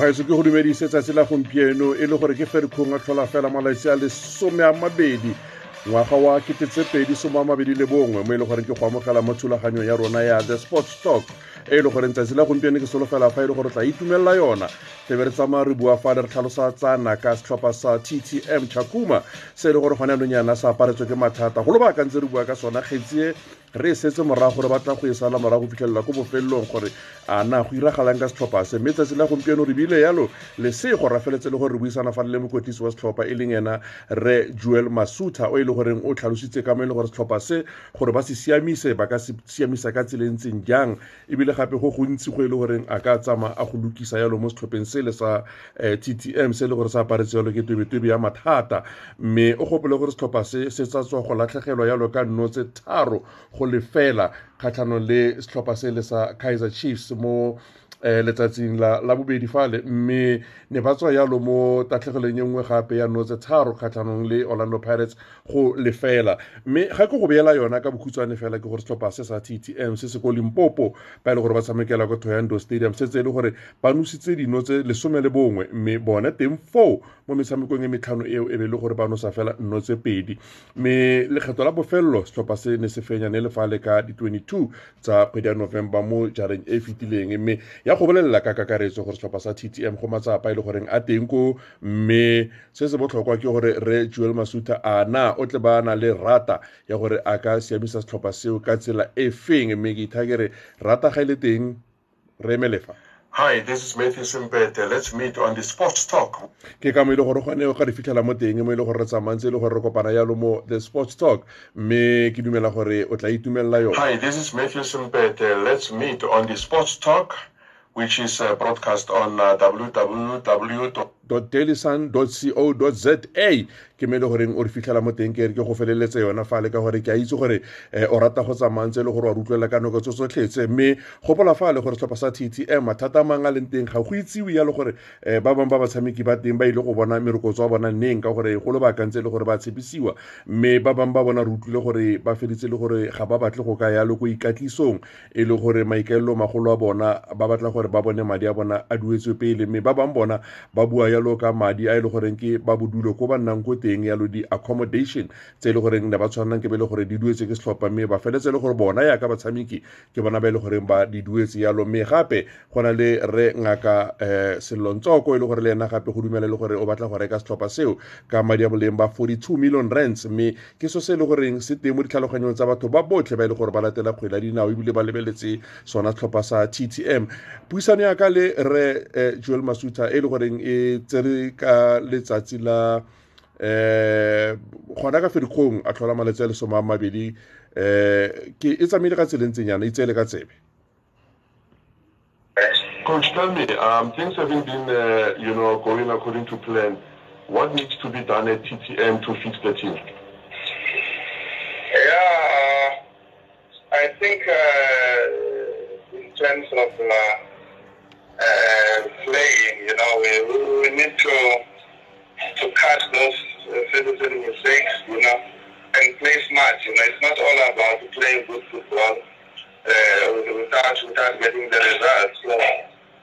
gaetso ke go dumedise tsatsi la gompieno e le gore ke ferikgong a tlhola fela malatsi a lesome a mabedi ngwaga wa ketetsepedi some a mabedi le bongwe mo e le goreng ke go amogela mo thulaganyong ya rona ya the sports talk e e le goreng tsatsi la gompieno ke solofela fa e le gore tla itumelela yona. Tlebe re tsamaya re bua fa le re tlhalosatsana ka setlhopha sa ttm chakuma se e le gore gone anong sa aparetswe ke mathata go lo baakantse re bua ka sona kgetsie re setse morago gore batla go e sala morago fitlhelela ko bofelelong gore a na go iragalang ka setlhopha se. Mme tsatsi la gompieno re bile yalo lesego ra feletse le gore re buisana fa le mokotlisi wa setlhopha e leng ena re juel masuta o e le goreng o tlhalositse ka mo e le gore setlhopha se gore ba se siamise ba ka se siamisa ka tsela e ntseng jang. Ebile gape go gontsi go e le goreng a ka tsama a go lokisa yalo mo setlhopheng sele sa t ttm se e le gore se aparetse yalo ke tebetebe ya mathata. Mme o gopole gore setlhopha se se tsa tswa go latlhegelwa yalo ka nno tse tharo go lefela kgatlhanong le setlhopha se le sa kaizer chiefs mo eh, letsatsing la, bobedi fale. Mme ne ba tswa yalo mo tatlhegelong e nngwe gape ya notse tharo kgatlhanong le orlando pirates go lefela. Mme ga ke go beela yona ka bokhutshwane fela ke gore setlhopha se sa ttm se se ko limpopo ba e le gore ba tshamekela ko toyando stadium se tse e le gore ba nositse dino tse lesome le bongwe mme bone teng foo mo metshamekong e metlhano eo e be le gore ba nosa fela nno tse pedi. Mme lekgetho la bofelelo setlhopha se ne se fenyane le fale ka di-22 tsa kgwedi ya november mo jareng e fetileng. Mme ya go bolelela ka kakaretso gore setlhopha sa ttm go matsapa e le goreng a teng ko mme se se botlhokwa ke gore re juel masuta a na o tle ba na le rata ya gore a ka siamisa setlhopha seo ka tsela e feng mme ke itha kere rata ga e le teng re emelefa Hi, this is Matthew Simpete. Let's meet on the Sports Talk. ke ka mo e le gore gone o ka re fitlhela mo teng mo e le gore re tsamantse e le gore re kopana yalo mo the sports talk mme ke dumela gore o tla itumelela yone Hi, this is Matthew Simpete. Let's meet on the Sports Talk, which is broadcast on uh, www. dailysun.co.za ke me le goreng o re fitlhela mo teng ke re ke go feleletse yona fale ka gore ke a itse gore eh, o rata go tsamantse le gore wa rutlwela ka nako tso tsotlhetse mme gopola fale gore setlhopha sa ttm mathata a mang a leng teng ga go itsiwe ya le gore eh, ba bangwe ba batshameki ba teng ba ile go bona merokotso wa bona neng ka gore go le baakantse le gore ba tshepisiwa. Mme ba bangwe ba bona re utlwile gore ba feditse le gore ga ba batle go ka yalo ko ikatlisong e le gore maikaelelo magolo a bona ba batla gore ba bone madi a bona a duetswe pele. Mme ba bangwe bona ba bua yalo ka madi a e le goreng ke ba bodulo ko ba nnang ko teng yalo di-accommodation tse e le goreng ne ba tshwanelang ke be e le gore di duetse ke setlhopha mme ba feletse e le gore bona yaka batshameki ke bona ba e le goreng ba di duetse yalo mme gape go na le re ngaka um selontsoko e le gore le ena gape go dumela e le gore o batla go reka setlhopha seo ka madi a boleng ba 42 million rands mme ke so se e le goreng se teng mo ditlhaloganyong tsa batho ba botlhe ba e le gore ba latela kgwele ya dinao ebile ba lebeletse sona setlhopha sa ttm puisano ya ka le re um joel masuta e le goreng e tsere ka letsatsi la eh gona ka ferikgong a tlhola malatsi a lesome a mabedi eh ke e tsamaile ka tselentseng yana e tseele ka tsebe Coach, tell me, um, things haven't been, uh, you know, going according to plan. What needs to be done at TTM to fix the team? Yeah, I think uh, in terms of uh, uh, playing, you know, we, we need to to cut those uh, silly mistakes, you know, and play smart. You know, it's not all about playing good football uh, without without getting the results. So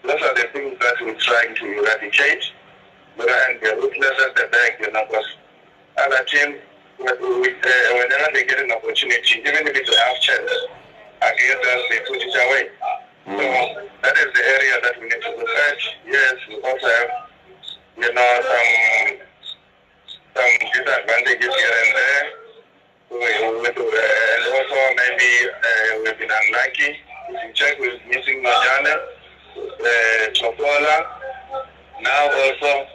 those are the things that we're trying to eradicate. But and the ruthless at the back, you know, because other teams, uh, whenever they get an opportunity, even if it's a half chance against us, they put it away. So that is the area that we need to at. Yes, we also have, you know, some some disadvantages here and there. We, we, uh, and also maybe uh, we've been unlucky. You check, we're missing Majane, uh, Chopola. Now also,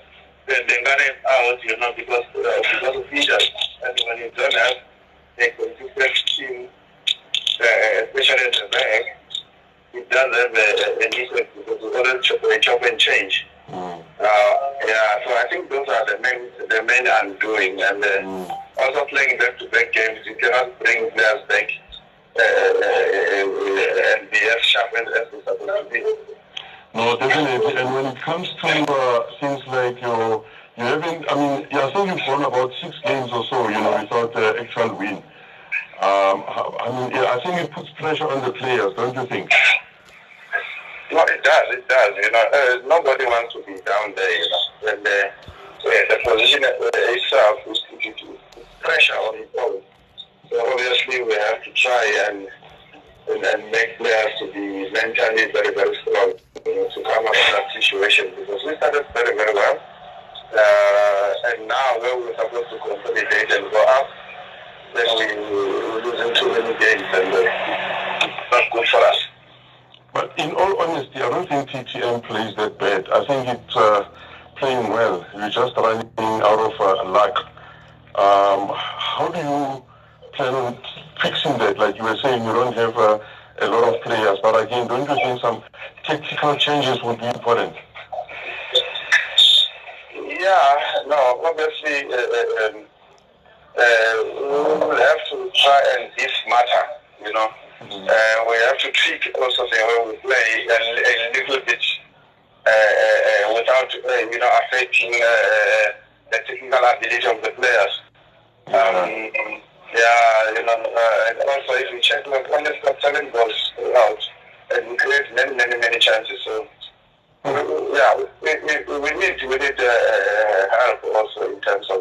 the Dengane is out, you know, because, uh, because of injuries. And when you don't have a consistent team, uh, especially at the back, it does have a, a need because we always chop, chop and change. Uh, yeah, so I think those are the main the main undoing, and uh, also playing back-to-back games. You cannot bring players back uh, uh, and be as sharp as as they're supposed to be. No, definitely. And when it comes to uh, things like your, you haven't, I mean, yeah, I think you've won about six games or so, you know, without uh, actual win. Um, I mean, yeah, I think it puts pressure on the players, don't you think? No, it does. It does. You know, uh, nobody wants to be down there. You know, the uh, the position uh, itself is pressure on it all. So obviously, we have to try and and, and make players to be mentally very very strong you know, to come out of that situation because we started very very well. Uh, and now where we're supposed to consolidate and go up, then we, we're losing too many games and uh, not good for us. But in all honesty, I don't think TTM plays that bad. I think it's uh, playing well. You're just running out of uh, luck. Um, how do you plan on fixing that? Like you were saying, you don't have uh, a lot of players, but again, don't you think some tactical changes would be important? Yeah, no, obviously, uh, uh, um, uh, we will have to try and be matter, you know. Mm-hmm. Uh, we have to tweak also the way we play a, a little bit uh, uh, without, you know, affecting the technical ability of the players. Um, yeah, you know, and also if you check, we only got seven goals out, and we create many, many, many chances. So yeah, we, we, we need we need uh, help also in terms of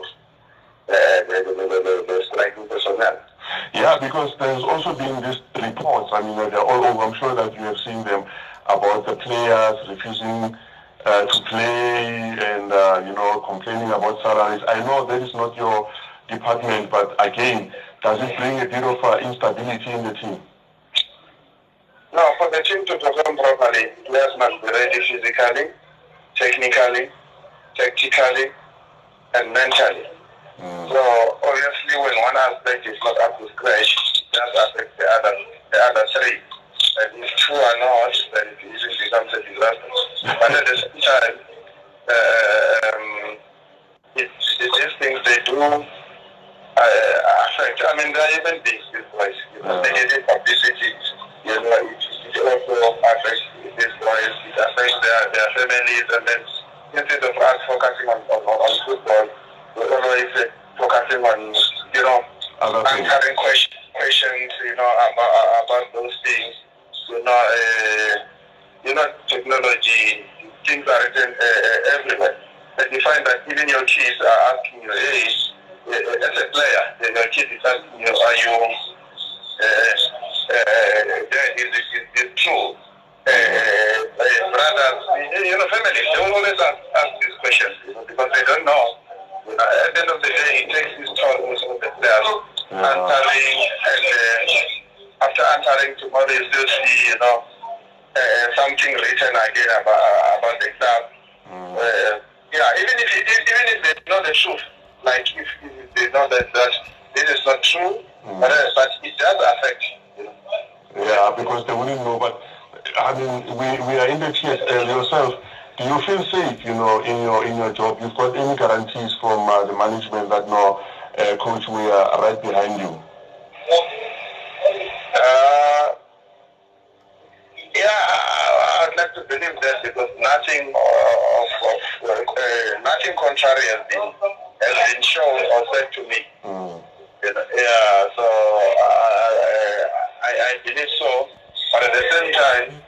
uh, the, the, the, the striking personnel. Yeah, because there's also been these reports. I mean, they're all over. I'm sure that you have seen them about the players refusing uh, to play and uh, you know complaining about salaries. I know that is not your department, but again, does it bring a bit of uh, instability in the team? No, for the team to perform properly, players must be ready physically, technically, tactically, and mentally. Mm. So obviously, when one aspect is not up to scratch, that affects the other, the other three. And if two are not, then it easily becomes a disaster. but at the same time, um, it, these things they do uh, affect. I mean, they're even big, this place. You know, negative publicity you know, it, it also affects these boys, it affects their, their families, and then instead of us focusing on, on, on football, always uh, focusing on, you know, answering question, questions, you know, about, about those things, you know, uh, you know, technology, things are written uh, everywhere. And you find that even your kids are asking you, hey, uh, as a player, your kid is asking you, are you that is, is, is true. brothers, you know, families, they will always ask, ask these questions you know, because they don't know. At the end of the day, it takes this toll also the players yeah. answering, and uh, after answering tomorrow, you still see, you know, uh, something written again about, about the club. Mm. Uh, yeah, even if even if they know the truth, like if, if they know that, that this is not true, mm. but, uh, but it does affect. You know? Yeah, because they wouldn't know. But I mean, we, we are in the TSL yourself. You feel safe, you know, in your in your job? You've got any guarantees from uh, the management that no, uh, coach, we are right behind you? Uh, yeah, I'd like to believe that because nothing of, of uh, nothing contrary has been has been shown or said to me. Mm. Yeah, so uh, I, I believe so. But at the same time,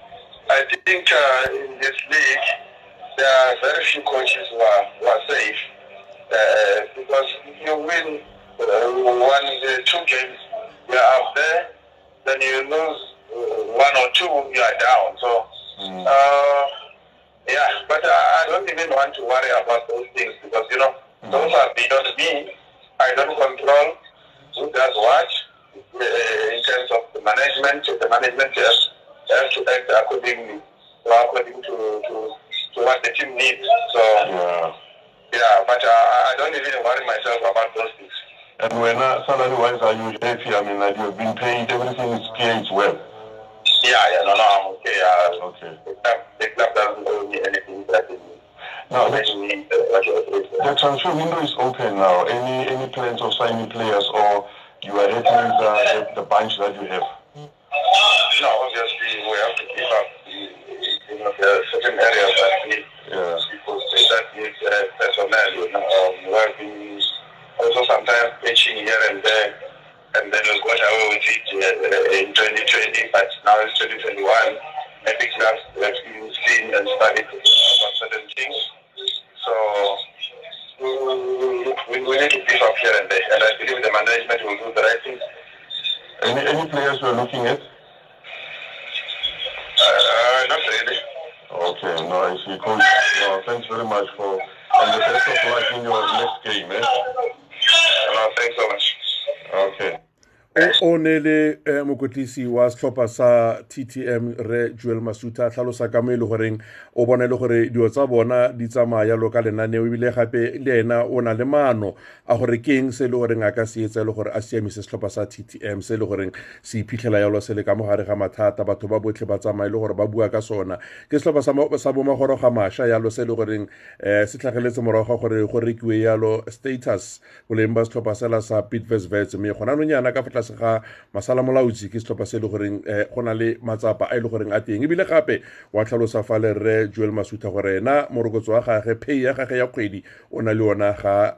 I think uh, in this league, there are very few coaches who are, who are safe. Uh, because if you win uh, one, uh, two games, you are up there. Then you lose uh, one or two, you are down. So, mm. uh, yeah, but I don't even want to worry about those things because, you know, mm. those are beyond me. I don't control who does what uh, in terms of the management. The management has, has to act accordingly, according to, to, to what the team needs. So, yeah, yeah but uh, I don't even worry myself about those things. And when uh, salary-wise, are you happy? I mean, like you've been paid, everything is paid well. Yeah, yeah, no, no, I'm okay. Uh, okay. The club, the club doesn't owe me anything that is now, the, the transfer window is open now. Any any plans of signing players, or you are happy with uh, the, the bunch that you have? No, obviously we have to keep up. You know, there are certain areas that need yeah. people that need uh, personnel. You know, um, we also sometimes pitching here and there, and then we got away with it uh, in 2020, but now it's 2021. a big man that you've seen and studied about certain things. So we, we, need to beef up here and there, and I believe the management will do the right thing. Any, any players you're looking at? Uh, not really. Okay, no, I see. Coach, no, thanks very much for, and the best of luck in your next game, eh? No, thanks so much. O ne le eh, mokotlisi wa setlhopha sa ttm re joel masuta tlhalosa ka mo e le goreng o bona e le gore dio tsa bona di tsamaya yalo ka lenaneo ebile gape le ena o na le maano a gore ke eng se e le goreng a ka se etsa e le gore a siamise setlhopha sa ttm se e le goreng se iphitlhela yalo se le ka mo gare ga mathata batho ba botlhe ba tsamaye le gore ba bua ka sona. Ke setlhopha sa bomagoroga mašwa yalo se e le goreng um se tlhageletse morago ga gore go rekiwe yalo status boleng ba setlhopha sela sa pitversvets mme gona nonyana ka fa tlase ga masala molaotsi ke setlhopha se e le goreng um go na le matsapa a e le goreng a teng ebile gape wa tlhalosa fa le rre joel masutha gore ena morokotso wa gage pay ya gage ya kgwedi o na le ga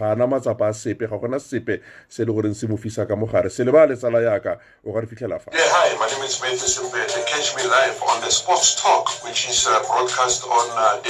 ana matsapa a sepe ga gona sepe se e le goreng se mo fisa ka mogare se le ba le tsala yaka o ka re fitlhela fa hi, my name is. Catch me live on the Sports Talk, which is uh, broadcast on uh,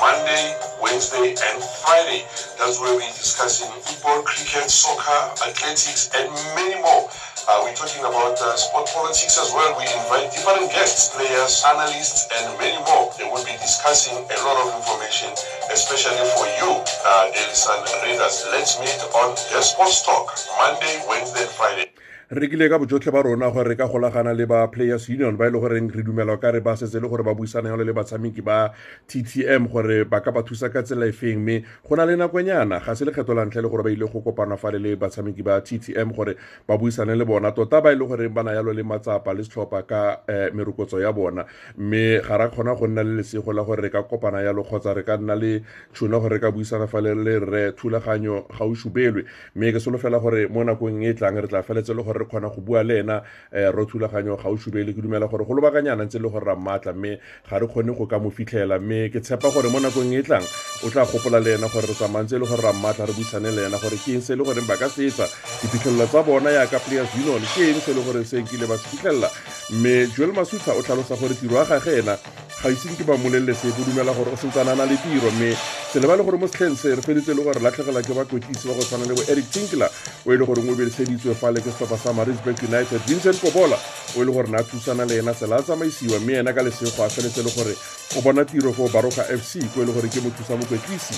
Monday, Wednesday, and Friday. That's where we're discussing football, cricket, soccer, athletics, and many more. Uh, we're talking about uh, sport politics as well. We invite different guests, players, analysts, and many more. They will be discussing a lot of information, especially for you, uh, Sun readers. Let's meet on the Sports Talk, Monday, Wednesday, and Friday. Re rekile ka bojotlhe ba rona gore re ka golagana le ba players union ba e le goreng re dumela ka re ba setse le gore ba buisana yalo le batshameki ba ttm gore ba ka ba thusa ka tsela e mme go na le nakonyana ga se lekgetho la ntlha e le gore ba ile go kopana fa le batshameki ba ttm gore ba buisane le bona. Tota ba e le gore ba na yalo le matsapa le setlhopha ka um merokotso ya bona. Mme ga ra kgona go nna le lesego la gore re ka kopana yalo kgotsa re ka nna le tšhono gore re ka buisana fa le re thulaganyo ga o šubelwe mme ke solofela gore mo nakong e e tlang re tla feletse le gore re kgona go bua le ena um ro thulaganyo ga o šubele ke dumela gore go lobakanyana ntse le gore ra mmatla mme ga re kgone go ka mo fitlhela. Mme ke tshepa gore mo nakong e e tlang o tla gopola le ena gore re tsamayantse e le gore ra mmatla re buisane le ena gore ke eng se e le goreng ba ka setsa etsa. Diphitlhelelo tsa bona yaka players union ke eng se e le gore se nkile ba se fitlhelela. Mme joel masutha o tlhalosa gore tiro ya gage ena ga iseng ke ba molelele sepe o dumela gore o sentsana na le tiro mme se leba le gore mo setlheng se re feditse le gore latlhegela ke bakwetisi ba go tshwana le bo eric tinkler o e le gore o bereseditswe fale ke setlhopha sa marisburg united vincent kobola o e le gore na thusana le ena sela a tsamaisiwa mme ena ka lesego a feletse le gore o bona tiro go baroka fc ko e le gore ke mo thusa mokwetlisi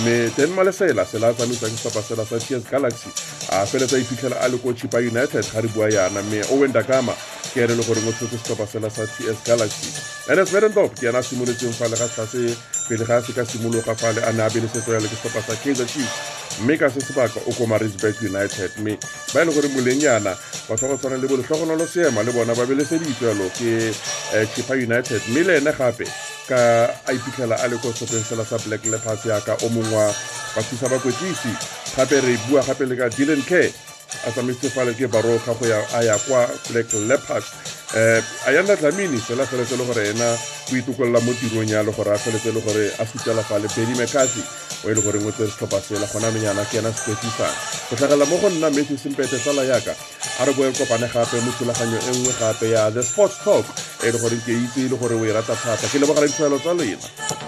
mme ten malesela sela a tsamaisa ke setlhopha sela sa ts galaxy a feletsa iphitlhela a le ko chipa united ga re bua yana. Mme owen dakama ke ere le gore o tshotse setlhopha sela sa ts galaxy. Ns vedendorp ke ena a simolotseng fale ga tlhase pele ga se ka simologa fale a ne a belesetso le ke setlhopha sa kaizer chiefs mme ka se sebaka o ko marisburg united mme ba e le gore molenyana batho ba go tshwana le boletlhogonolo seema le bona ba beleseditswelo ke um chipa united. Mme le ene gape ka a iphitlhela a le ko setlhopheng sela sa black lepas yaka o mongwe wa bathusa bakwetlisi gape re bua gape le ka dylan care a tsamaisitse fale ke baroga go a ya kwa black leopards um a yanda tlamini fela feletse le gore ena o itokolola mo tirong ya le gore a feletse le gore a sutela fale benny mekasi o e le goreng o tse setlhopha sela gona menyana ke ena sekwetlisang. Go tlhagelela mo go nna matthew sempete sala yaka a re boe kopane gape mo thulaganyo e nngwe gape ya the sports talk e le gore ke itse e le gore o e rata thata. Ke lebogela ditshwaelo tsa lena